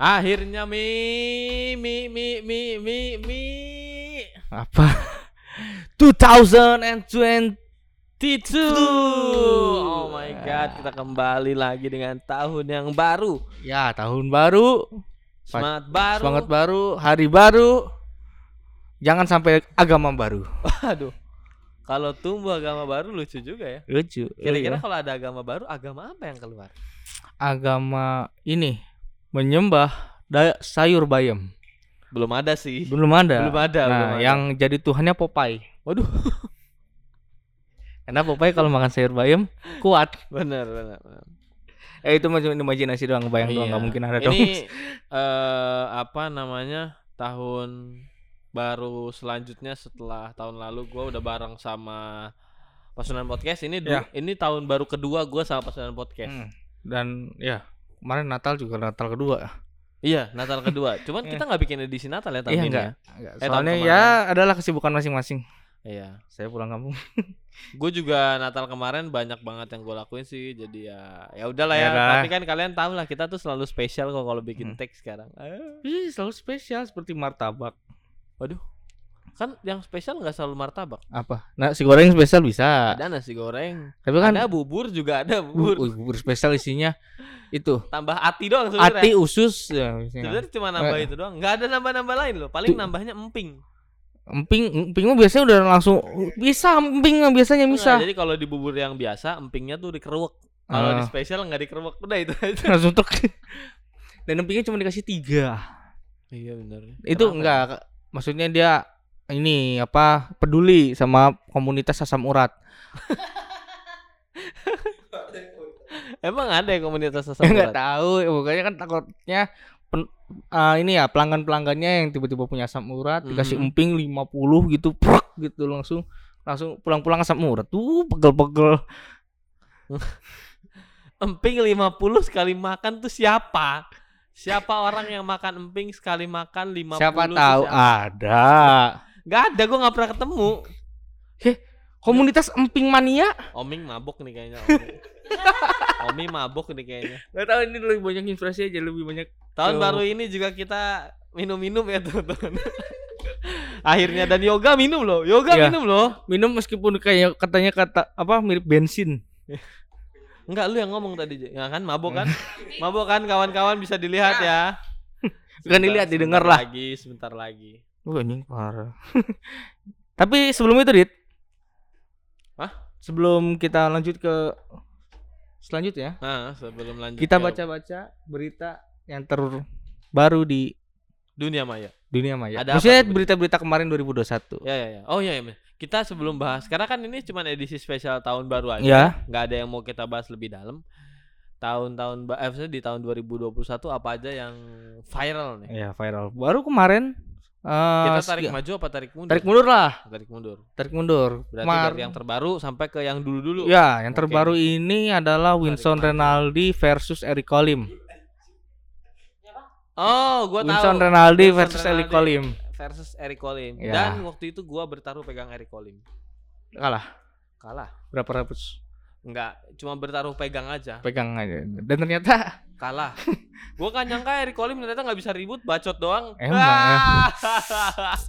Akhirnya mi mi mi mi mi mi Apa? 2022. Oh my god, kita kembali lagi dengan tahun yang baru. Ya, tahun baru, Semangat baru. semangat baru, hari baru. Jangan sampai agama baru. Aduh. Kalau tumbuh agama baru lucu juga ya. Lucu. Kira-kira Iya. kalau ada agama baru, agama apa yang keluar? agama ini menyembah da- sayur bayam. Belum ada sih. Belum ada. Belum ada, Nah, belum ada. yang jadi tuhannya Popeye. Waduh. Karena Popeye kalau makan sayur bayam kuat. Bener, bener. Eh itu cuma imajinasi doang, bayang doang, Iya. nggak mungkin ada dong. Ini eh apa namanya? Tahun baru selanjutnya setelah tahun lalu gua udah bareng sama Pasunan Podcast. Ini Ya. ini tahun baru kedua gua sama Pasunan Podcast. Hmm. Dan ya kemarin Natal juga Natal kedua. Iya, Natal kedua. Cuman kita nggak bikin edisi Natal ya tahun Iya ini enggak. ya. enggak. Eh, Soalnya ya adalah kesibukan masing-masing. Iya. Saya pulang kampung. Gue juga Natal kemarin banyak banget yang gue lakuin sih. Jadi ya ya udahlah ya. Yalah. Tapi kan kalian tahu lah kita tuh selalu spesial kok kalau bikin Hmm. teks sekarang. Ih, selalu spesial seperti martabak. Waduh. Kan yang spesial nggak selalu martabak. Apa? Nasi goreng spesial bisa. Ada nasi goreng. Tapi kan ada bubur juga ada bubur, bubur. bubur spesial isinya itu Tambah ati doang sebenarnya. ati usus ya. Sebenarnya cuma nambah Eh. itu doang. Nggak ada nambah-nambah lain loh. Paling Tuh. nambahnya emping. emping emping mah biasanya udah langsung bisa emping biasanya bisa Nah, jadi kalau di bubur yang biasa empingnya tuh dikeruk. Kalau di Ah. spesial nggak dikeruk. Udah itu aja. langsung tek dan empingnya cuma dikasih tiga Iya benar. itu enggak maksudnya dia ini apa peduli sama komunitas asam urat Emang ada ya komunitas asam nggak urat? tahu pokoknya kan takutnya pen- ah, ini ya pelanggan pelanggannya yang tiba-tiba punya asam urat dikasih Mhm. emping 50 gitu prak gitu langsung langsung pulang-pulang asam urat tuh pegel-pegel Emping 50 sekali makan tuh siapa? Siapa orang yang makan emping sekali makan 50 siapa tahu siapa? ada Gak ada, gua nggak pernah ketemu. komunitas emping mania Oming mabuk nih kayaknya. Oming, Oming mabuk nih kayaknya. Gak tahu ini lebih banyak inspirasi aja lebih banyak Tahun Tuh. baru ini juga kita minum-minum ya teman-teman. Akhirnya dan yoga minum loh, yoga Iya. minum loh. minum meskipun kayak katanya kata apa mirip bensin Enggak lu yang ngomong tadi, ya kan mabuk kan? mabuk kan kawan-kawan bisa dilihat ya. Bukan dilihat, didengar lah. Lagi, sebentar lagi. Wah anjing parah tapi sebelum itu dit Hah? sebelum kita lanjut ke selanjutnya Nah, sebelum lanjut kita baca-baca berita yang terbaru di dunia maya. dunia maya Ada maksudnya berita-berita kemarin 2021 Ya ya ya. Oh iya iya. Kita sebelum bahas, karena kan ini cuma edisi spesial tahun baru aja. Ya. Nggak ada yang mau kita bahas lebih dalam. Tahun-tahun eh, di tahun 2021 apa aja yang viral nih? ya viral baru kemarin eh, Kita tarik maju apa tarik mundur? tarik mundur lah Tarik mundur. tarik mundur Berarti Kemar- dari yang terbaru sampai ke yang dulu-dulu. ya yang Oke. terbaru ini adalah Winston. Renaldi versus Eric Colim Oh, gua tahu. Winston Renaldi Winston versus Eric. Colim versus Eric Colim. Ya. Dan waktu itu gua bertaruh pegang Eric Colim. kalah Kalah. berapa ratus Enggak, cuma bertaruh pegang aja. pegang aja dan ternyata Kalah. gua kan nyangka Eric Colim ternyata nggak bisa ribut, bacot doang. Emang, ya.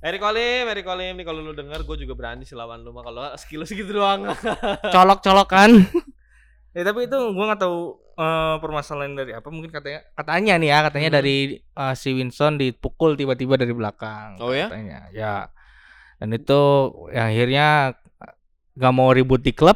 Eric Colim, Eric Colim nih kalau lu denger gue juga berani sih lawan lu mah kalau skill segitu doang. colok-colokan ya tapi itu gua nggak tahu eh, permasalahan dari apa mungkin katanya katanya nih ya katanya Hmm. dari eh, si Winston dipukul tiba-tiba dari belakang Oh ya? katanya ya dan itu ya, akhirnya nggak mau ribut di klub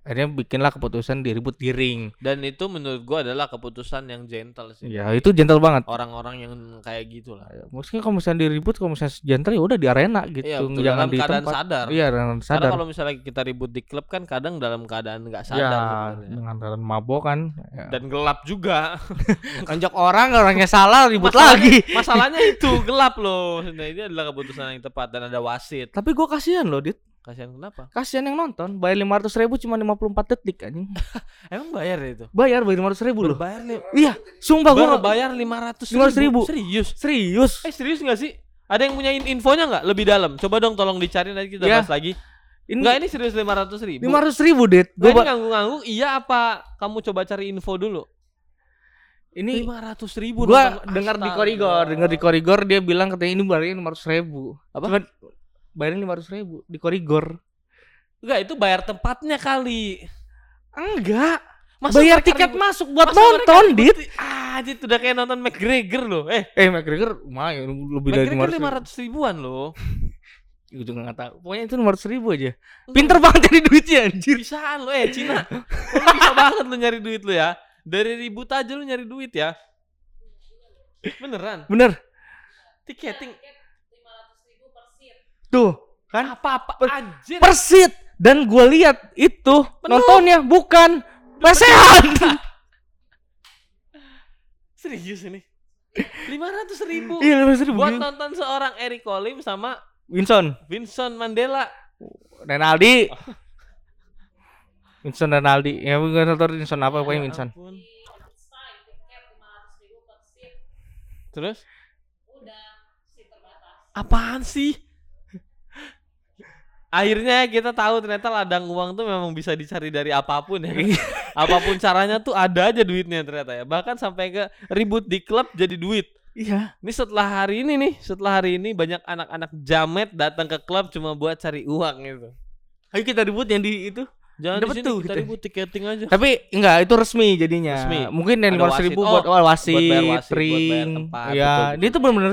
akhirnya bikinlah keputusan diribut di ring Dan itu menurut gua adalah keputusan yang gentle sih. ya itu gentle banget Orang-orang yang kayak gitu lah. maksudnya kalau misalnya diribut kalau misalnya gentle ya udah di arena gitu Iya, betul. jangan dalam di keadaan tempat sadar. iya Karena sadar kalau misalnya kita ribut di klub kan kadang dalam keadaan nggak ya sadar sebenarnya. dengan keadaan mabok kan ya. Dan gelap juga. Nonjok orang orangnya salah ribut Masalahnya- lagi Masalahnya itu gelap loh. Nah, ini adalah keputusan yang tepat dan ada wasit. tapi gua kasihan loh dit Kasihan kenapa? kasihan yang nonton bayar lima ratus ribu cuma 54 detik anjing Emang bayar ya itu? bayar bayar lima ratus ribu loh Bayar nih. iya sumpah nggak- bayar lima ratus 500 ribu. Serius? serius Eh serius nggak sih? Ada yang punya in- infonya nggak lebih dalam? Coba dong tolong dicari nanti kita Ya. bahas lagi. ini Enggak ini serius lima ratus ribu. lima ratus ribu dit Gua gua ba- ngangguk-ngangguk iya apa kamu coba cari info dulu? Ini lima ratus ribu gua dengar di koridor, dengar di koridor dia bilang katanya ini bayarnya lima ratus ribu. Apa? Cuman bayarin lima ratus ribu di koridor. enggak itu bayar tempatnya kali Enggak. Masa bayar tiket ribut- masuk buat mereka nonton, Dit. di- ah dit udah kayak nonton McGregor loh eh Eh, McGregor lumayan lebih dari McGregor lima lima ratus. ribuan loh Gue juga nggak tahu. Pokoknya itu lima ratus ribu aja. Pinter banget cari duitnya anjir. bisaan lo eh Cina lo bisa banget lo nyari duit lo ya dari ribut aja lo nyari duit ya beneran Bener. tiketing Tuh, kan? apa-apa Per- anjir Persit dan gue lihat itu Penuh. nontonnya bukan lesehan. serius ini lima ratus ribu Iya, lima ratus ribu. buat nonton seorang Eric Colim sama Winston, Vincent Mandela Renaldi. Winston Renaldi. Ya, gue nggak tahu Winston apa pokoknya Ya Winston. ampun. terus apaan sih akhirnya kita tahu ternyata ladang uang tuh memang bisa dicari dari apa pun ya apa pun caranya tuh ada aja duitnya ternyata ya bahkan sampai ke ribut di klub jadi duit Iya. ini setelah hari ini nih setelah hari ini banyak anak-anak jamet datang ke klub cuma buat cari uang gitu Ayo kita ribut yang di itu. jangan Dapat di sini tuh kita kita. ribut tiketing aja Tapi enggak, itu resmi jadinya. Resmi. Mungkin yang lima ribu buat Oh, oh, wasit, buat bayar wasit, buat bayar ring. tempat, Iya, betul, dia betul. tuh benar-benar.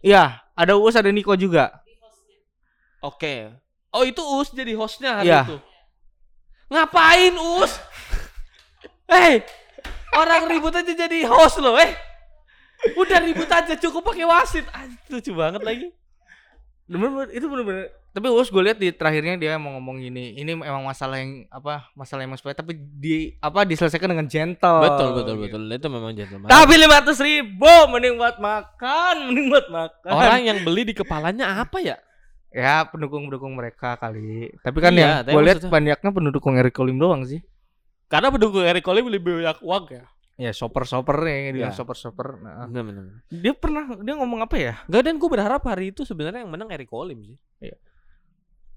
Iya, ada Uus, ada Niko juga. Oke. Oh itu Us jadi hostnya hari Iya. itu. Ngapain Us? Eh, orang ribut aja jadi host loh, eh. Udah ribut aja cukup pakai wasit. Ah, lucu banget lagi. Bener-bener, itu bener-bener. Tapi Uus gue lihat di terakhirnya dia mau ngomong gini, ini emang masalah yang apa? Masalah yang sepele tapi di apa diselesaikan dengan gentle. betul betul gitu. betul. Itu memang gentleman. Tapi lima ratus ribu mending buat makan, mending buat makan. Orang yang beli di kepalanya apa ya? Ya pendukung-pendukung mereka kali. Tapi kan Iya, ya, gue lihat banyaknya pendukung Eric Colim doang sih. Karena pendukung Eric Colim lebih banyak uang ya. Ya shopper-shopper ya, dia Ya. shopper-shopper. Nah, Benar benar. dia pernah dia ngomong apa ya? Enggak dan gue berharap hari itu sebenarnya yang menang Eric Colim sih.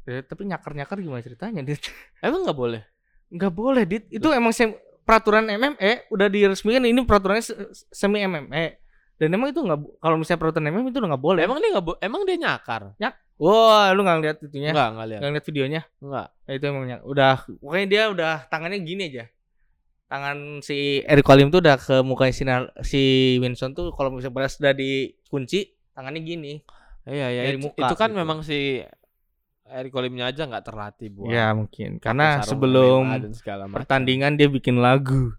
Ya, tapi nyakar-nyakar gimana ceritanya? Dit? Emang nggak boleh? Nggak boleh, Dit. Itu emang sem- peraturan MMA udah diresmikan ini peraturannya se- semi MMA. Dan emang itu nggak kalau misalnya MMA itu udah nggak boleh. Emang dia nggak emang dia nyakar? Wah, lu nggak ngeliat itunya? Enggak, enggak lihat. Nggak ngeliat videonya? Enggak. Ya, itu emang nyak- udah pokoknya dia udah tangannya gini aja. Tangan si Eric Colim tuh udah ke muka si, si Winston tuh kalau misalnya balas udah dikunci tangannya gini. Iya ya Dari itu, muka itu kan gitu. memang si Eric Colimnya aja nggak terlatih buat Ya mungkin karena sebelum pertandingan dia bikin lagu.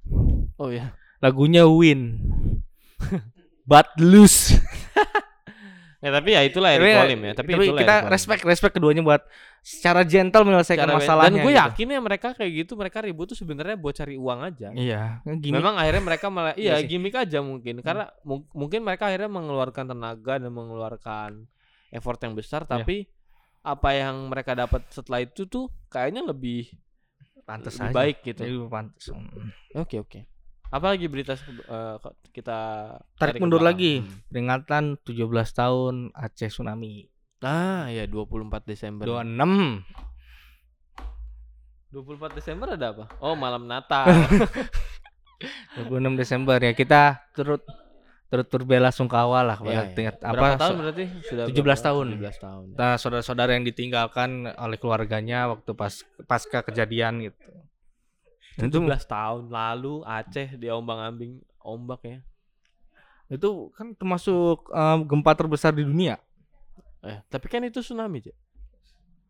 Oh ya. Lagunya Win. But lose. Ya tapi ya itulah Eric Colim ya. Tapi, itulah kita respect respect keduanya buat secara gentle menyelesaikan Cara- masalahnya. Dan gue gitu. yakin ya mereka kayak gitu mereka ribut tuh sebenarnya buat cari uang aja. Iya, gini. Memang akhirnya mereka malah iya Iya gimmick aja mungkin karena mu- mungkin mereka akhirnya mengeluarkan tenaga dan mengeluarkan effort yang besar Iya. tapi apa yang mereka dapat setelah itu tuh kayaknya lebih pantes lebih aja. baik gitu. Pantes. Hmm. Oke oke. Apalagi berita kok kita Tarik mundur belakang? lagi. Hmm. Peringatan 17 tahun Aceh tsunami. Ah ya 24 Desember. 26. 24 Desember ada apa? Oh malam Natal. 26 Desember ya kita turut turut berbela sungkawa lah kepada iya. apa tahun berarti? Sudah 17 berapa? tahun. 17 tahun. nah, saudara-saudara yang ditinggalkan oleh keluarganya waktu pas pasca kejadian gitu. Dan itu 17 tahun lalu Aceh diombang-ambing ombak ya. itu kan termasuk em, gempa terbesar di dunia. Eh, tapi kan itu tsunami, Cek.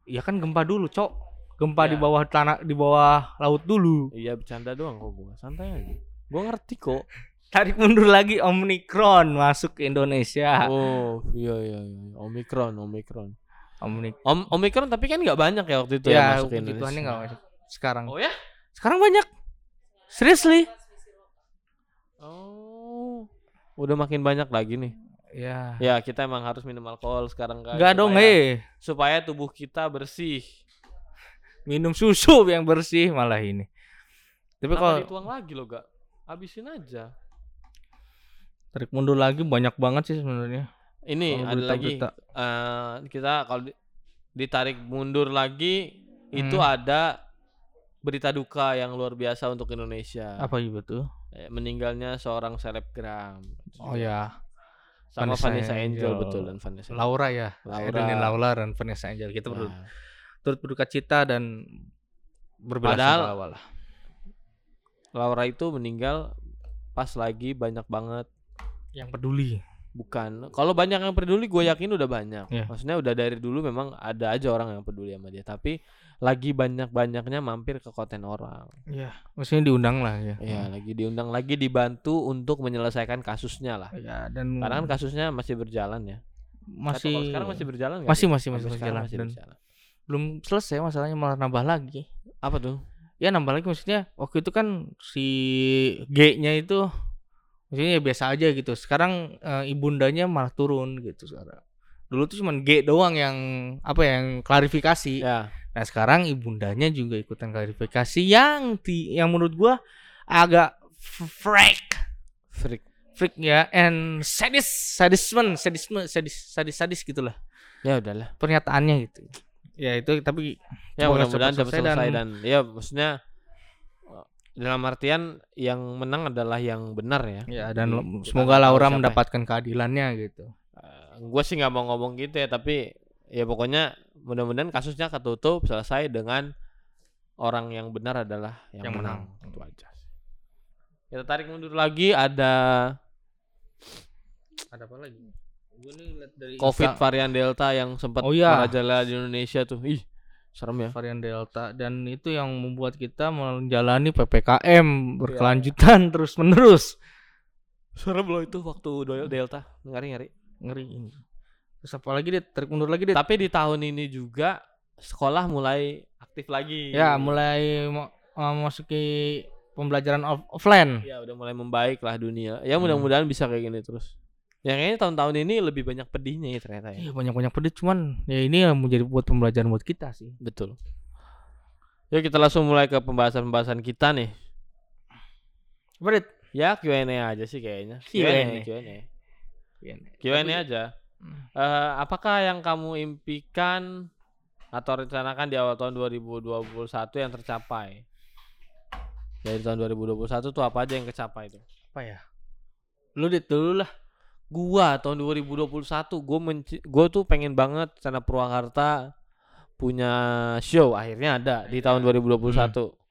Ya kan gempa dulu, Cok. Gempa di Ya. bawah tanah di bawah laut dulu. Iya bercanda doang kok gua. Santai aja. Gua ngerti kok. Tarik mundur lagi Omicron masuk ke Indonesia. Oh, iya iya iya. Omikron, Omikron. Omni- Om Omikron tapi kan nggak banyak ya waktu itu ya, ya, masuk ke Indonesia. Tuhannya nggak masuk. Sekarang. Oh ya? Sekarang banyak. Seriously? Oh. Udah makin banyak lagi nih. Ya. Ya, kita emang harus minum alkohol sekarang kan. Enggak dong, eh. Supaya tubuh kita bersih. Minum susu yang bersih malah ini. Tapi kalau dituang lagi lo, Gak? Habisin aja. tarik mundur lagi banyak banget sih sebenarnya. Ini Kalau ada lagi eh, kita kalau di- ditarik mundur lagi itu Hmm. ada berita duka yang luar biasa untuk Indonesia. Apa gitu tuh? Eh, meninggalnya seorang selebgram. Oh ya, Sama Vanessa Vanessa, Angel, Angel. betul dan Vanessa. Laura ya. Laura. Edelin Laura dan Vanessa Angel. Kita ber turut berduka cita dan berbela Padahal- sungkawa lah. Laura itu meninggal pas lagi banyak banget Yang peduli. Bukan kalau banyak yang peduli gue yakin udah banyak Iya. maksudnya udah dari dulu memang ada aja orang yang peduli sama dia tapi lagi banyak banyaknya mampir ke konten orang Iya. Maksudnya diundang lah ya. ya lagi diundang lagi dibantu untuk menyelesaikan kasusnya lah Ya, dan karena kan kasusnya masih berjalan ya masih kalau sekarang masih berjalan nggak masih sih? masih masih sekarang berjalan masih dan berjalan. belum selesai masalahnya malah nambah lagi. apa tuh Ya nambah lagi maksudnya waktu itu kan si G-nya itu maksudnya ya biasa aja gitu. Sekarang eh, ibundanya malah turun gitu sekarang. Dulu tuh cuman G doang yang apa ya, yang klarifikasi. ya Nah, sekarang ibundanya juga ikutan klarifikasi yang ti yang menurut gua agak freak. freak Freak ya and sadis, sadisme, sadisme, sadis, sadis, sadis gitulah ya udahlah pernyataannya gitu. Ya itu tapi ya mudah-mudahan selesai selesai dan- dan, ya maksudnya dalam artian yang menang adalah yang benar ya ya dan Jadi, kita semoga Laura siapa ya. mendapatkan keadilannya gitu. gue sih nggak mau ngomong gitu ya tapi ya pokoknya mudah-mudahan kasusnya ketutup selesai dengan orang yang benar adalah yang, Yang menang. menang. itu aja kita tarik mundur lagi ada Ada apa lagi? Gue nih dari covid Insta- varian delta yang sempat Oh iya. merajalela di Indonesia tuh ih serem ya. Varian delta. Dan itu yang membuat kita menjalani ppkm berkelanjutan terus menerus. Serem loh itu waktu delta. Ngari ngari ngeri ini. Terus apa lagi deh tarik mundur lagi deh tapi di tahun ini juga sekolah mulai aktif lagi. Ya mulai mau memasuki pembelajaran off- offline. Ya udah mulai membaik lah dunia. Ya Hmm. mudah-mudahan bisa kayak gini terus yang kayaknya tahun-tahun ini lebih banyak pedihnya ya ternyata ya. Iya banyak banyak pedih cuman ya ini yang menjadi buat pembelajaran buat kita sih. Betul. Yuk kita langsung mulai ke pembahasan-pembahasan kita nih. Berit ya Q&A aja sih kayaknya. Q&A. Q&A Q&A aja. Eh, apakah yang kamu impikan atau rencanakan di awal tahun 2021 yang tercapai? Dari tahun 2021 tuh apa aja yang kecapai tuh apa ya? Lu dit dulu lah gua tahun 2021 gua menci- gua tuh pengen banget sana Purwakarta punya show akhirnya ada di tahun 2021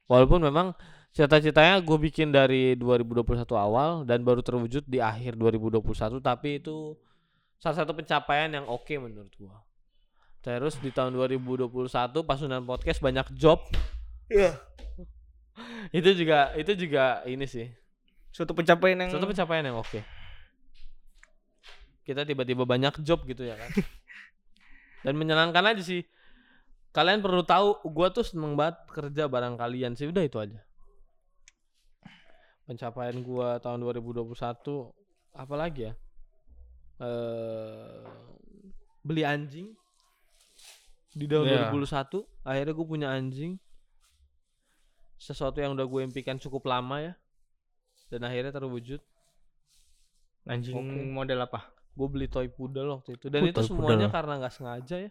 walaupun memang cita-citanya gue bikin dari 2021 awal dan baru terwujud di akhir 2021 tapi itu salah satu pencapaian yang oke menurut gua. Terus di tahun 2021 pasunan podcast banyak job. Iya. itu juga itu juga ini sih. Suatu pencapaian yang Suatu pencapaian yang oke. Kita tiba-tiba banyak job gitu ya kan. Dan menyenangkan aja sih. Kalian perlu tahu, gua tuh seneng banget kerja bareng kalian sih. Udah itu aja. Pencapaian gua tahun 2021 apa lagi ya? Eh beli anjing di tahun Iya. 2021 akhirnya gue punya anjing sesuatu yang udah gue impikan cukup lama ya dan akhirnya terwujud anjing Oke. model apa gue beli toy poodle waktu itu. Dan Oh, itu semuanya poodle. karena nggak sengaja ya.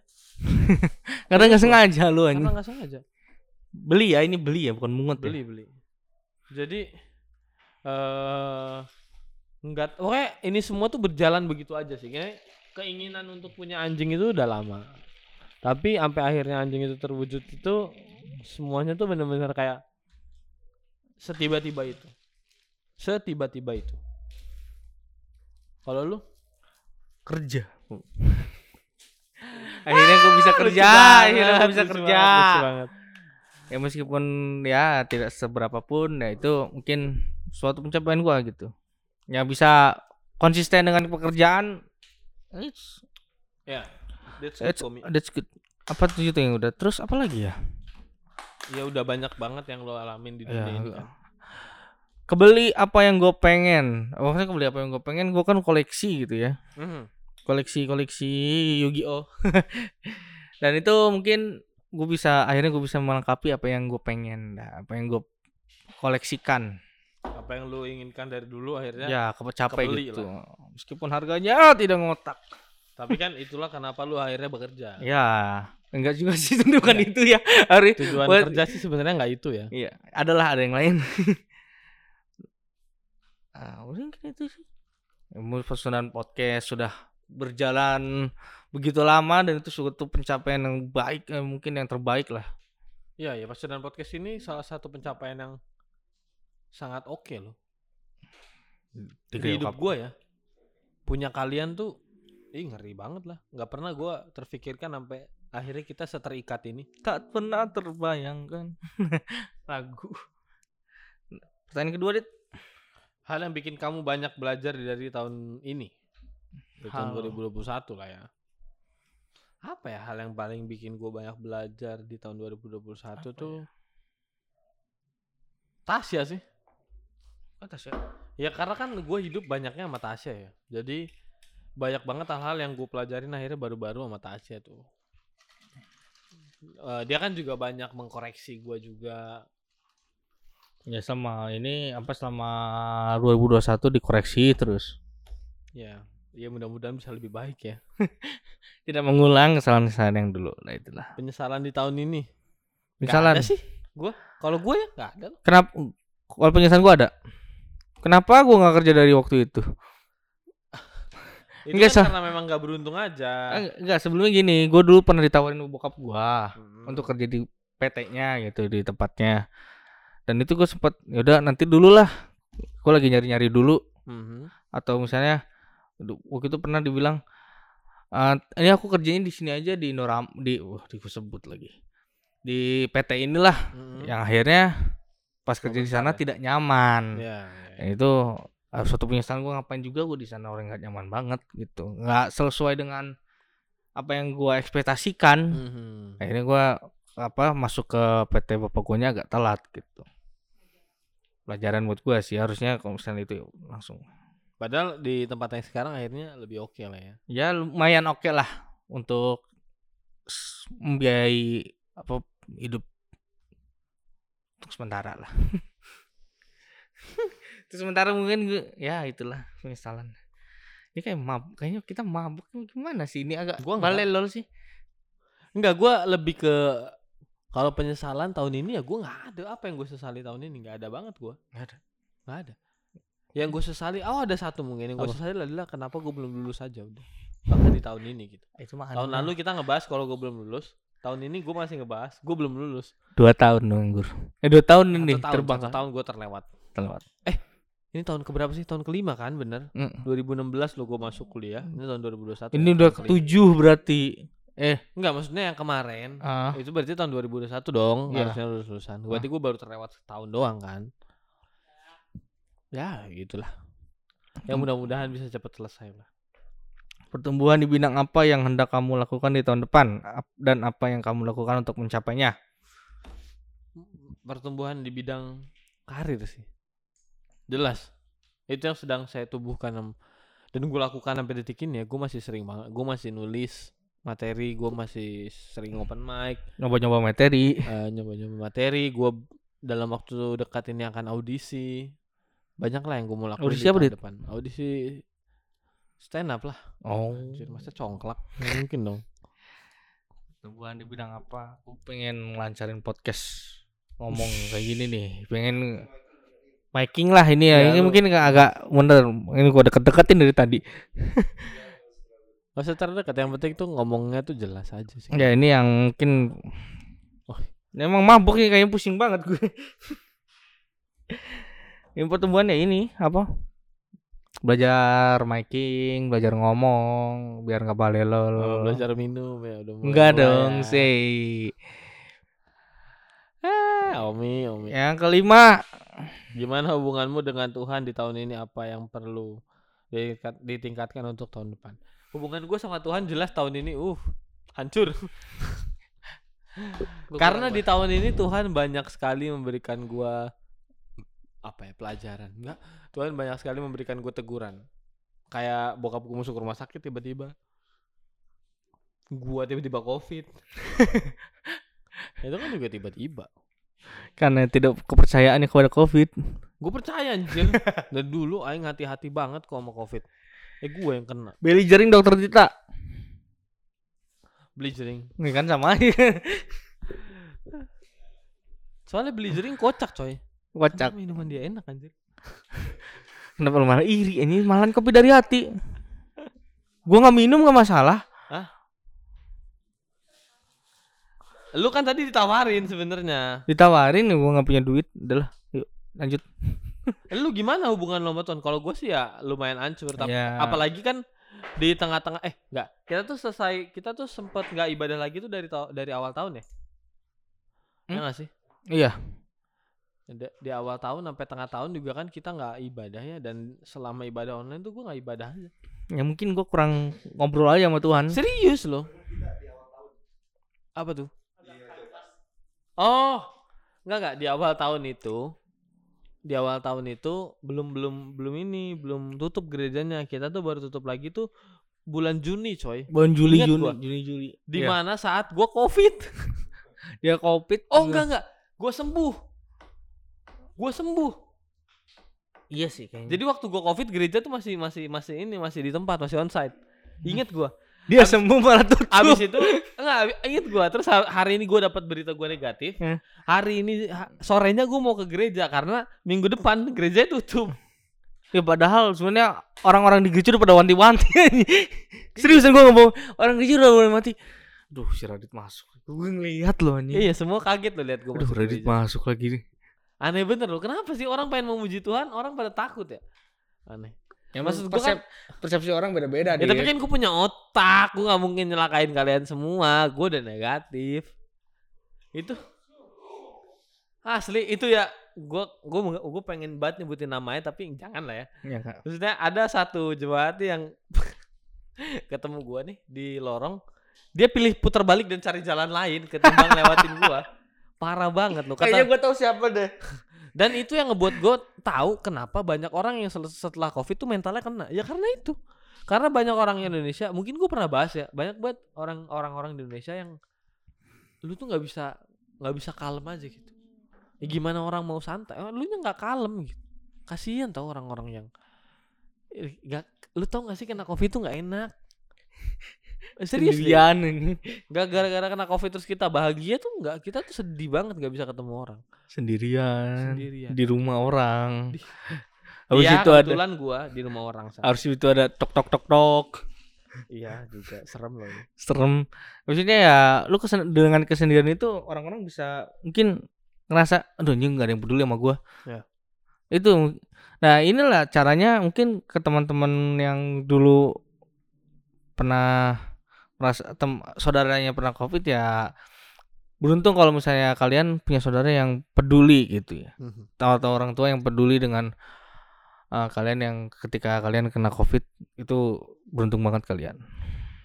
Karena nggak sengaja lu karena nggak sengaja. Beli ya ini beli ya bukan mungut ya? Beli beli. Jadi eh enggak oke ini semua tuh berjalan begitu aja sih. Kayaknya keinginan untuk punya anjing itu udah lama. Tapi sampai akhirnya anjing itu terwujud itu semuanya tuh bener-bener kayak setiba-tiba itu. Setiba-tiba itu. Kalau lu kerja. Akhirnya gue bisa kerja akhirnya gue bisa lucu kerja. banget, lucu banget. ya meskipun ya tidak seberapa pun ya itu mungkin suatu pencapaian gua gitu. Ya bisa konsisten dengan pekerjaan. It's, ya that's good, it's, that's good. Apa tuh itu yang udah? Terus apa lagi ya? Ya udah banyak banget yang lo alamin di dunia Ya, ini. kan. Kebeli apa yang gue pengen. Maksudnya kebeli apa yang gue pengen gue kan koleksi gitu ya. Mhm. koleksi koleksi Yu-Gi-Oh. Dan itu mungkin gue bisa akhirnya gue bisa melengkapi apa yang gue pengen nah, apa yang gue koleksikan. Apa yang lo inginkan dari dulu akhirnya ya kecapai kebeli gitu. meskipun harganya tidak ngotak tapi kan itulah kenapa lu akhirnya bekerja. Ya enggak juga sih tentu bukan itu ya. Hari tujuan buat- kerja sih sebenarnya nggak itu ya. Iya adalah ada yang lain Nah, mungkin itu sih. Ilmu pesanan podcast sudah berjalan begitu lama dan itu suatu pencapaian yang baik eh, mungkin yang terbaik lah. Iya, ya dan Podcast ini salah satu pencapaian yang sangat oke loh. Di Di hidup gua ya. Punya kalian tuh ih ngeri banget lah. nggak pernah gua terfikirkan sampai akhirnya kita seterikat ini. tak pernah terbayangkan lagu. Pertanyaan kedua dit Hal yang bikin kamu banyak belajar dari tahun ini. Dari tahun Hal- 2021 lah ya. Apa ya hal yang paling bikin gue banyak belajar di tahun 2021 Apa tuh? Tasya sih. atas ya. Ya karena kan gue hidup banyaknya sama Tasya ya. Jadi banyak banget hal-hal yang gue pelajarin akhirnya baru-baru sama Tasya tuh. Eh, dia kan juga banyak mengkoreksi gue juga. Ya sama ini apa selama 2021 dikoreksi terus. Ya, ya mudah-mudahan bisa lebih baik ya. Tidak mengulang kesalahan-kesalahan yang dulu. Nah itulah. Penyesalan di tahun ini. Ada sih. Gue kalau gue ya nggak ada. kenapa kalau penyesalan gua ada. Kenapa gua nggak kerja dari waktu itu? Itu Nggak, kan karena memang nggak beruntung aja. Enggak, sebelumnya gini, gua dulu pernah ditawarin bokap gua Hmm. untuk kerja di PT-nya gitu di tempatnya. Dan itu gue sempat yaudah nanti dulu lah. Gue lagi nyari-nyari dulu Mhm. atau misalnya waktu itu pernah dibilang "Eh, ini aku kerjanya di sini aja di Noram di wah di sebut lagi di PT inilah Mhm. yang akhirnya pas kerja di sana ya? tidak nyaman Ya, ya, Ya, itu uh, suatu penyesalan gue ngapain juga gue di sana orang nggak nyaman banget gitu nggak sesuai dengan apa yang gue ekspektasikan Mhm. akhirnya gue apa masuk ke PT bapak gue agak telat gitu. Pelajaran buat gue sih harusnya kalau misalnya itu langsung. Padahal di tempat yang sekarang akhirnya lebih oke lah ya. ya lumayan oke lah untuk membiayai apa hidup. Untuk sementara lah. Itu sementara mungkin gue ya itulah penyesalan. Ini kayak mabuk kayaknya kita mabuk gimana sih? Ini agak Gua balelol sih. Enggak, gue lebih ke kalau penyesalan tahun ini ya gue nggak ada. Apa yang gue sesali tahun ini? Nggak ada banget gue Nggak ada. nggak ada. Yang gue sesali oh ada satu mungkin. Yang gue sesali adalah kenapa gue belum lulus aja udah. Bahkan di tahun ini gitu. Itu mah tahun lalu kita ngebahas kalau gue belum lulus. Tahun ini gue masih ngebahas gue belum lulus. Dua tahun dong Gur. Eh dua tahun ini tahun, terbang satu tahun gue terlewat. Terlewat. Ini tahun keberapa sih? Tahun kelima kan bener? Mm. 2016 lo gue masuk kuliah. Ini tahun 2021 ini ya, udah ketujuh berarti eh enggak maksudnya yang kemarin ah. itu berarti tahun 2021 dong Iya. harusnya lulus lulusan berarti gue baru terlewat setahun doang kan? Ya gitulah. Ya Hmm. mudah-mudahan bisa cepat selesai lah. Pertumbuhan di bidang apa yang hendak kamu lakukan di tahun depan? Dan apa yang kamu lakukan untuk mencapainya? pertumbuhan di bidang karir sih. Jelas. Itu yang sedang saya tubuhkan dan gue lakukan sampai detik ini ya gue masih sering banget gue masih nulis materi gue masih sering open mic Nyoba-nyoba materi. eh, nyoba-nyoba materi gue dalam waktu dekat ini akan audisi banyak lah yang gue mau lakukan Audisi di apa, Dit? depan audisi stand up lah Oh. Anjir, masa congklak mungkin dong Pertumbuhan di bidang apa? Aku pengen ngelancarin podcast ngomong kayak gini nih. Pengen miking lah ini ya. Ya, ini lu- mungkin agak- bener. Ini gua deket-deketin dari tadi. Gak usah terdekat yang penting tuh ngomongnya tuh jelas aja sih Ya ini yang mungkin Oh. Ini Emang mabuk nih kayaknya pusing banget gue. Ini pertumbuhannya ini apa? Belajar miking, belajar ngomong, biar nggak balelol. Oh, belajar minum ya udah mulai Enggak dong ya. sih. Eh, Omi, Omi. Yang kelima, Gimana hubunganmu dengan Tuhan di tahun ini? Apa yang perlu ditingkat- ditingkatkan untuk tahun depan? Hubungan gue sama Tuhan jelas tahun ini, uh, hancur. Karena di tahun ini Tuhan banyak sekali memberikan gua apa ya pelajaran. Enggak, Tuhan banyak sekali memberikan gue teguran. Kayak bokap gue masuk rumah sakit tiba-tiba. Gua tiba-tiba covid. Itu kan juga tiba-tiba. Karena tidak kepercayaannya kepada COVID. Gue percaya anjir. Dari dulu aing hati-hati banget kok sama covid. Eh gue yang kena. Beli jaring dokter Tita. Beli jering. Ini kan sama aja. Soalnya beli jering kocak coy. Kocak. Kenapa Minuman dia enak anjir. Kenapa lu malah iri? Ini malah kopi dari hati. Gua nggak minum nggak masalah. Lu kan tadi ditawarin sebenarnya. Ditawarin gua nggak punya duit. Udahlah, yuk lanjut. Eh, Lu gimana hubungan lo sama Tuhan? Kalau gue sih ya lumayan hancur tapi Ya. apalagi kan di tengah-tengah eh enggak, kita tuh selesai kita tuh sempet nggak ibadah lagi tuh dari dari awal tahun ya. Ya Hmm? nggak sih? Iya. Di, di awal tahun sampai tengah tahun juga kan kita nggak ibadah ya dan selama ibadah online tuh gue nggak ibadah aja. Ya mungkin gua kurang ngobrol aja sama Tuhan. Serius loh. Apa tuh? Oh, enggak enggak di awal tahun itu di awal tahun itu belum belum belum ini belum tutup gerejanya kita tuh baru tutup lagi tuh bulan Juni coy Bulan Juli Ingat Juni gua. Juni Juli. di Iya. mana saat gua covid Dia covid. oh enggak enggak gua sembuh gua sembuh Iya sih kayaknya. jadi waktu gua covid gereja tuh masih masih masih ini masih di tempat masih onsite inget gua dia abis- sembuh malah tutup. Abis itu enggak inget gua terus ha- hari ini gua dapat berita gua negatif. Hmm. Hari ini sorenya gua mau ke gereja karena minggu depan gereja tutup. Ya padahal sebenarnya orang-orang di gereja udah pada wanti-wanti. Seriusan gua ngomong orang gereja udah mulai mati. Duh, si Radit masuk. Gue ngeliat loh anjing. Iya, semua kaget loh lihat gua Aduh, Radit gereja. masuk lagi nih. Aneh bener loh. Kenapa sih orang pengen memuji Tuhan, orang pada takut ya? Aneh. Ya, maksud gua kan- persepsi orang beda-beda Ya tapi kan gua punya otak, gua nggak mungkin nyelakain kalian semua. Gua udah negatif. Itu asli itu ya gua gua gua pengen banget nyebutin namanya tapi jangan lah ya. Ya, Kak. Maksudnya ada satu jemaat yang ketemu gua nih di lorong, dia pilih putar balik dan cari jalan lain ketimbang lewatin gua. Parah banget loh Kayaknya kata. gue tahu siapa deh. Dan itu yang ngebuat gua tahu kenapa banyak orang yang setelah Covid tuh mentalnya kena. Ya karena itu. Karena banyak orang Indonesia, mungkin gua pernah bahas ya, banyak banget orang orang-orang di Indonesia yang lu tuh nggak bisa nggak bisa kalem aja gitu. Ya gimana orang mau santai? Oh, lu nya nggak kalem gitu. Kasihan tau orang-orang yang eh, nggak lu tau gak sih kena covid tuh nggak enak serius. Sendirian ini. Gak gara-gara kena covid terus kita bahagia tuh nggak kita tuh sedih banget nggak bisa ketemu orang Sendirian. sendirian Di rumah orang. Di- Habis Iya, itu ada kebetulan gua di rumah orang sana. harus itu ada tok tok tok tok. Iya juga serem loh ini. serem maksudnya ya lu kesen dengan kesendirian itu orang-orang bisa mungkin ngerasa aduh ini nggak ada yang peduli sama gua Ya. itu nah inilah caranya mungkin ke teman-teman yang dulu pernah merasa tem saudaranya pernah covid ya beruntung kalau misalnya kalian punya saudara yang peduli gitu ya atau orang tua yang peduli dengan uh, kalian yang ketika kalian kena covid itu beruntung banget kalian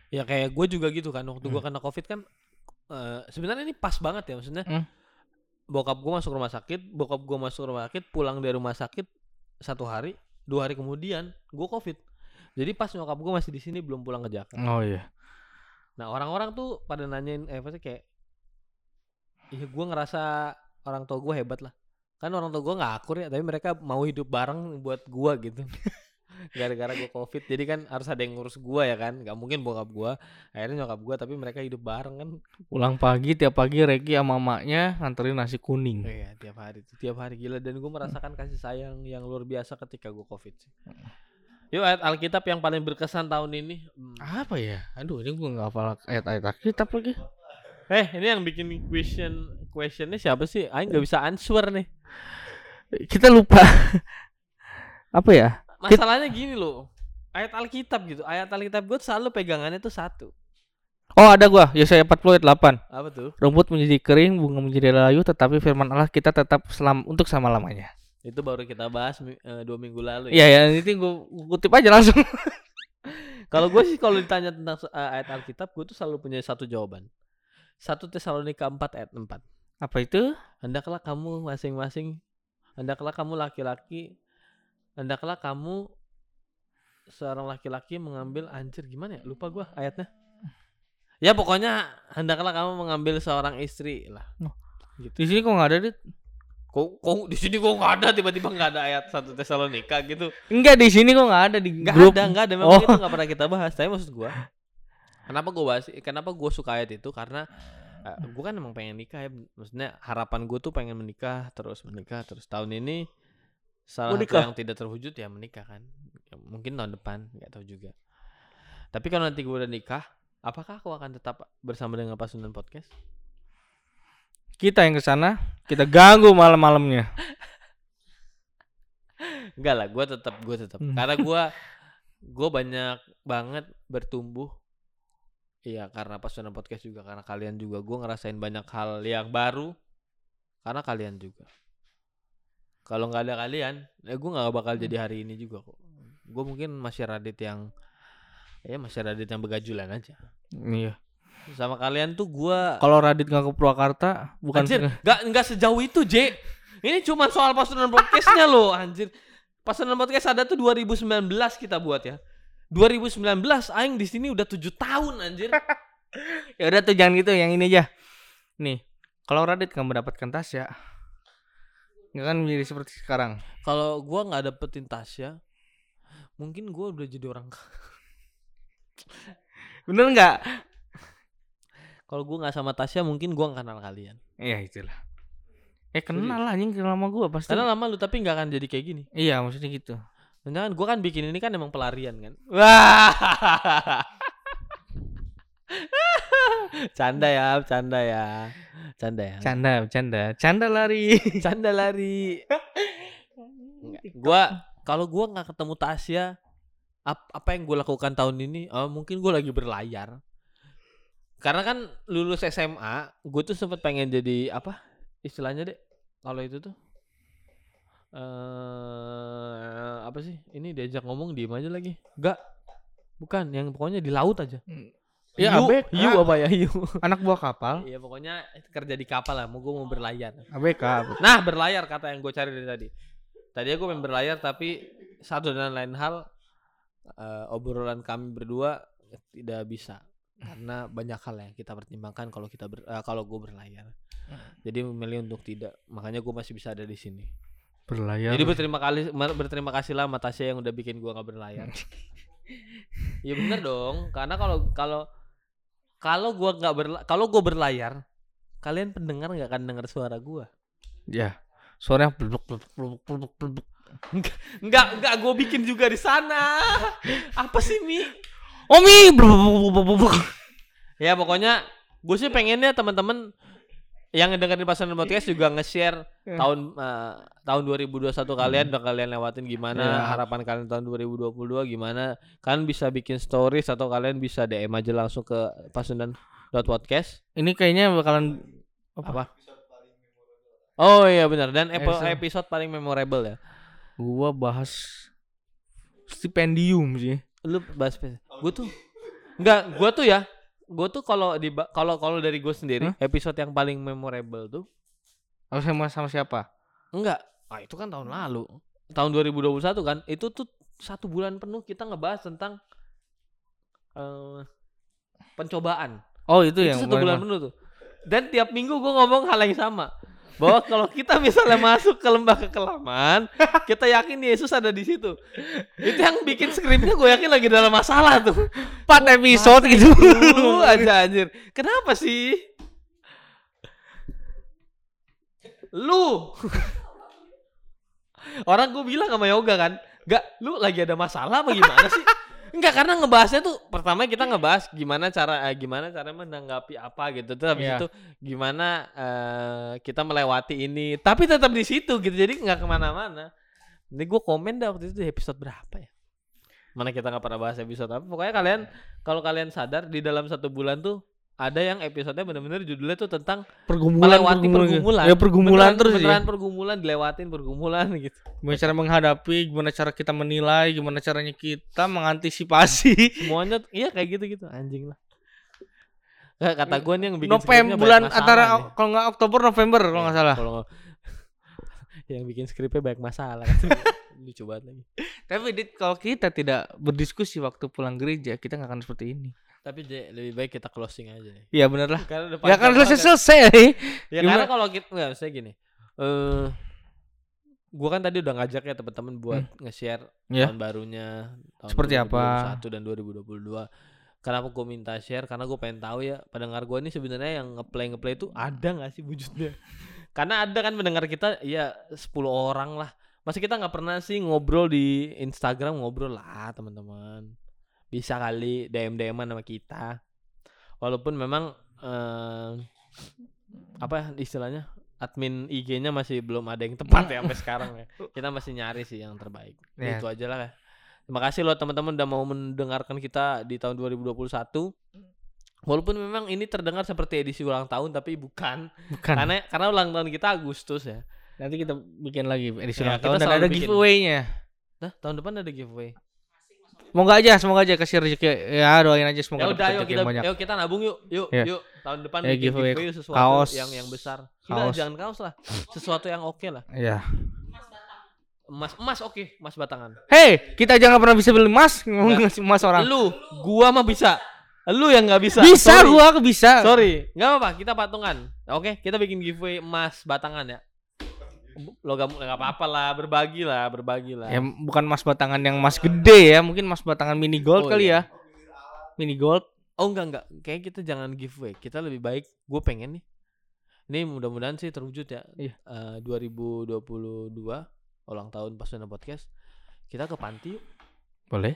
Ya kayak gue juga gitu kan waktu gua Hmm. kena covid kan eh, sebenarnya ini pas banget ya maksudnya. Hmm. Bokap gua masuk rumah sakit, bokap gua masuk rumah sakit, pulang dari rumah sakit satu hari, dua hari kemudian gua covid. Jadi pas nyokap gua masih di sini belum pulang ke Jakarta. oh iya Nah orang-orang tuh pada nanyain, eh pasti kayak, iya gue ngerasa orang tua gue hebat lah. Kan orang tua gue nggak akur ya, tapi mereka mau hidup bareng buat gue gitu. Gara-gara gue covid, jadi kan harus ada yang ngurus gue ya kan, nggak mungkin bokap gue. Akhirnya nyokap gue, tapi mereka hidup bareng kan. Pulang pagi tiap pagi Reki sama mamanya nganterin nasi kuning. Iya tiap hari, tiap hari gila. Dan gue merasakan kasih sayang yang luar biasa ketika gue covid sih. Yuk ayat Alkitab yang paling berkesan tahun ini. Hmm. Apa ya? Aduh, ini gua nggak hafal ayat-ayat Alkitab lagi. Eh ini yang bikin question questionnya siapa sih? Aing nggak bisa answer nih. Kita lupa. Apa ya? Masalahnya gini loh. Ayat Alkitab gitu. Ayat Alkitab gue selalu pegangannya tuh satu. Oh, ada gua. Yesaya 40 ayat 8. Apa tuh? Rumput menjadi kering, bunga menjadi layu, tetapi firman Allah kita tetap selam untuk selama-lamanya. Itu baru kita bahas eh, dua minggu lalu. Iya, ya, ini gua gua kutip aja langsung. Kalau gue sih kalau ditanya tentang eh, ayat Alkitab, gue tuh selalu punya satu jawaban. Satu Tesalonika 4 ayat 4. Apa itu? Hendaklah kamu masing-masing, hendaklah kamu laki-laki, hendaklah kamu seorang laki-laki mengambil anjir gimana ya? Lupa gua ayatnya. Ya pokoknya hendaklah kamu mengambil seorang istri lah. Di sini kok nggak ada, Dit? Kok, kok di sini kok nggak ada tiba-tiba nggak ada ayat satu Tesalonika gitu? Enggak di sini kok nggak ada di Nggak grup. ada, nggak ada. Memang Oh. itu nggak pernah kita bahas. Tapi maksud gua, kenapa gua bahas? Kenapa gua suka ayat itu? Karena eh, gua kan emang pengen nikah ya. Maksudnya harapan gua tuh pengen menikah terus menikah terus tahun ini salah satu yang tidak terwujud ya menikah kan Ya, mungkin tahun depan nggak tahu juga tapi kalau nanti gue udah nikah apakah aku akan tetap bersama dengan Pasundan Podcast Kita yang ke sana, kita ganggu malam-malamnya. enggak lah gue tetap gue tetap Hmm. karena gue gue banyak banget bertumbuh. Iya karena Pasundan Podcast juga karena kalian juga. Gue ngerasain banyak hal yang baru karena kalian juga. Kalau nggak ada kalian ya gue nggak bakal jadi hari ini juga kok. Gue mungkin masih Radit yang ya masih Radit yang begajulan aja. Iya. Sama kalian tuh gua Kalau Radit nggak ke Purwakarta, bukan anjir nggak nggak sejauh itu J ini cuma soal pasunan podcastnya loh anjir pasunan podcast ada tuh 2019 kita buat ya 2019 aing di sini udah tujuh tahun anjir ya udah tuh jangan gitu, yang ini aja. Nih, kalau Radit nggak mendapatkan Tasya, nggak kan menjadi seperti sekarang. kalau gua nggak dapetin Tasya mungkin gua udah jadi orang Bener nggak? Kalau gua nggak sama Tasya mungkin gua nggak kenal kalian Iya itulah. Eh kenal lah anjing kenal sama gua pasti. karena lama lu tapi nggak akan jadi kayak gini Iya maksudnya gitu. Jangan gua kan bikin ini kan emang pelarian kan. Wah. Canda ya, canda ya. Canda ya. Canda, canda, canda lari. Canda lari. Gua kalau gua nggak ketemu Tasya ap- apa yang gue lakukan tahun ini? Oh, mungkin gua lagi berlayar. Karena kan lulus SMA, gue tuh sempet pengen jadi apa? Istilahnya deh, kalau itu tuh eh apa sih? Ini diajak ngomong diem aja lagi. Enggak. Bukan, yang pokoknya di laut aja. Ya, hiu, ABK. hiu apa ya hiu? Anak buah kapal. Iya pokoknya kerja di kapal lah. Mau gue mau berlayar. ABK. Nah berlayar kata yang gue cari dari tadi. Tadi gue pengen berlayar tapi satu dan lain hal eh, obrolan kami berdua tidak bisa karena banyak hal yang kita pertimbangkan kalau kita ber, eh, kalau gue berlayar. Jadi memilih untuk tidak. Makanya gue masih bisa ada di sini. Berlayar. Jadi berterima kasih berterima kasih lah sama Tasya yang udah bikin gue nggak berlayar. Iya bener dong. Karena kalau kalau kalau gua nggak berla kalau gue berlayar, kalian pendengar nggak akan dengar suara gua. ya. Suaranya blubuk blubuk blubuk blubuk blubuk. Enggak, enggak gue bikin juga di sana. Apa sih Mi? Omi. Ya pokoknya gue sih pengennya teman-teman yang dengerin pasangan podcast juga nge-share Hmm. tahun eh, tahun 2021 kalian udah kalian lewatin gimana Ya. harapan kalian tahun 2022 gimana kalian bisa bikin stories atau kalian bisa DM aja langsung ke pasundan podcast Ini kayaknya bakalan apa? Oh iya benar dan Episode. episode paling memorable ya. gua bahas stipendium sih. Lu bahas gue tuh enggak gue tuh ya gue tuh kalau di kalau kalau dari gue sendiri Hah? episode yang paling memorable tuh Aku sama sama siapa? enggak ah itu kan tahun lalu. Tahun 2021 kan itu tuh satu bulan penuh kita ngebahas tentang eh pencobaan. Oh itu, itu yang satu bulan penuh tuh. Dan tiap minggu gue ngomong hal yang sama bahwa kalau kita misalnya masuk ke lembah kekelaman kita yakin Yesus ada di situ itu yang bikin skripnya gue yakin lagi dalam masalah tuh empat episode gitu. Aja anjir. Kenapa sih? Lu. Orang gue bilang sama Yoga kan, "Enggak, lu lagi ada masalah apa gimana sih?" Enggak, karena ngebahasnya tuh pertama kita ngebahas gimana cara eh, gimana cara menanggapi apa gitu. Terus habis Iya. itu gimana eh, kita melewati ini. Tapi tetap di situ gitu. Jadi nggak ke mana-mana. Ini gue komen dah waktu itu di episode berapa ya? Mana kita nggak pernah bahas episode apa. Pokoknya kalian kalau kalian sadar di dalam satu bulan tuh ada yang episodenya bener-bener judulnya tuh tentang pergumulan melewati pergumulan. Ya pergumulan Beneran- terus beneran ya. pergumulan dilewatin pergumulan gitu. Gimana cara menghadapi, gimana cara kita menilai, gimana caranya kita mengantisipasi. Semuanya iya kayak gitu-gitu anjing lah. Nggak, kata gue nih yang bikin November bulan antara kalau nggak Oktober November kalau nggak Iya, salah. Kalau yang bikin skripnya banyak masalah. Lucu banget lagi. Tapi Dit, kalau kita tidak berdiskusi waktu pulang gereja, kita nggak akan seperti ini. Tapi J, lebih baik kita closing aja deh. Iya bener lah. Karena udah Ya kan selesai selesai. Ya Gimana? karena kalau kita nggak saya gini. Eh gua kan tadi udah ngajak ya teman-teman buat nge-share Ya. tahun barunya tahun Seperti apa? 2021 dan 2022. Kenapa gue minta share? Karena gue pengen tahu ya pendengar gue ini sebenarnya yang ngeplay ngeplay itu ada nggak sih wujudnya? Karena ada kan pendengar kita ya 10 orang lah. Masa kita nggak pernah sih ngobrol di Instagram ngobrol lah teman-teman. Bisa kali DM DM sama kita. Walaupun memang eh, apa istilahnya admin IG-nya masih belum ada yang tepat ya sampai sekarang ya. Kita masih nyari sih yang terbaik. Ya. Itu aja lah. ya. Terima kasih loh teman-teman udah mau mendengarkan kita di tahun 2021. Walaupun memang ini terdengar seperti edisi ulang tahun tapi bukan. Bukan. Karena karena ulang tahun kita Agustus ya. Nanti kita bikin lagi edisi Ya, ulang tahun dan ada giveaway-nya. Nah, tahun depan ada giveaway. Semoga aja, semoga aja kasih rezeki. Ya doain aja Ya semoga udah dapat yuk rezeki kita banyak. yuk kita nabung yuk. Yuk, Ya. yuk. Tahun depan Ya, bikin giveaway giveaway, sesuatu kaos. yang yang besar. Tidak, Kaos. jangan kaos lah. Sesuatu yang oke lah. Ya. Emas emas oke, emas batangan. Hei, kita aja nggak pernah bisa beli emas, ngasih emas orang. Lu, gua mah bisa. Lu yang nggak bisa. Bisa, Sorry. gua aku bisa. Sorry, nggak apa-apa. Kita patungan. Oke, kita bikin giveaway emas batangan ya. Logam nggak apa-apa lah, berbagi lah, berbagi lah. Ya bukan emas batangan yang emas gede ya, mungkin emas batangan mini gold Oh, kali iya. ya. Mini gold. Oh enggak enggak, kayak kita jangan giveaway. Kita lebih baik, gue pengen nih. Ini mudah-mudahan sih terwujud ya. Iya. Eh, 2022 ulang tahun Pasuna Podcast. Kita ke panti yuk. Boleh.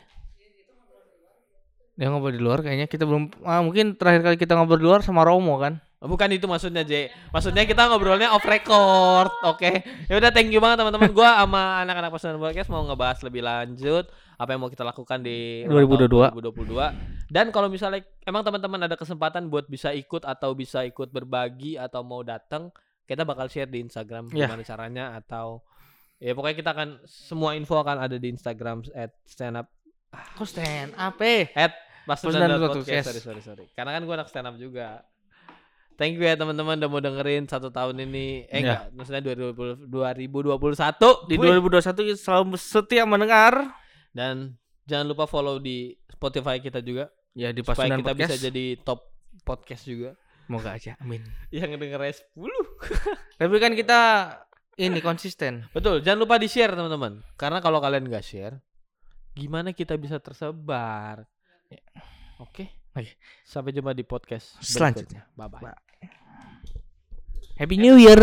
Dia ngobrol di luar kayaknya kita belum ah, mungkin terakhir kali kita ngobrol di luar sama Romo kan. Oh, Bukan itu maksudnya J. Maksudnya kita ngobrolnya off record. Oke. Ya udah thank you banget teman-teman. Gua sama anak-anak Pasuna Podcast mau ngebahas lebih lanjut apa yang mau kita lakukan di ulang tahun 2022. Dan kalau misalnya emang teman-teman ada kesempatan buat bisa ikut atau bisa ikut berbagi atau mau datang, kita bakal share di Instagram Ya. gimana caranya atau ya pokoknya kita akan semua info akan ada di Instagram at stand up Kok stand up eh? at Pasuna Podcast. Sorry sorry sorry. Karena kan gua anak stand up juga. Thank you ya teman-teman udah mau dengerin satu tahun ini. Eh Ya. enggak, maksudnya 2020, 2021 Di Wih. 2021 kita selalu setia mendengar dan jangan lupa follow di Spotify kita juga ya di supaya kita Podcast. bisa jadi top podcast juga. Semoga aja. Amin. Yang dengernya 10. Tapi kan kita ini konsisten. Betul, jangan lupa di-share teman-teman. Karena kalau kalian nggak share, gimana kita bisa tersebar? Ya. Oke. Oke. Sampai jumpa di podcast Selanjutnya. Bye bye. Happy New Year.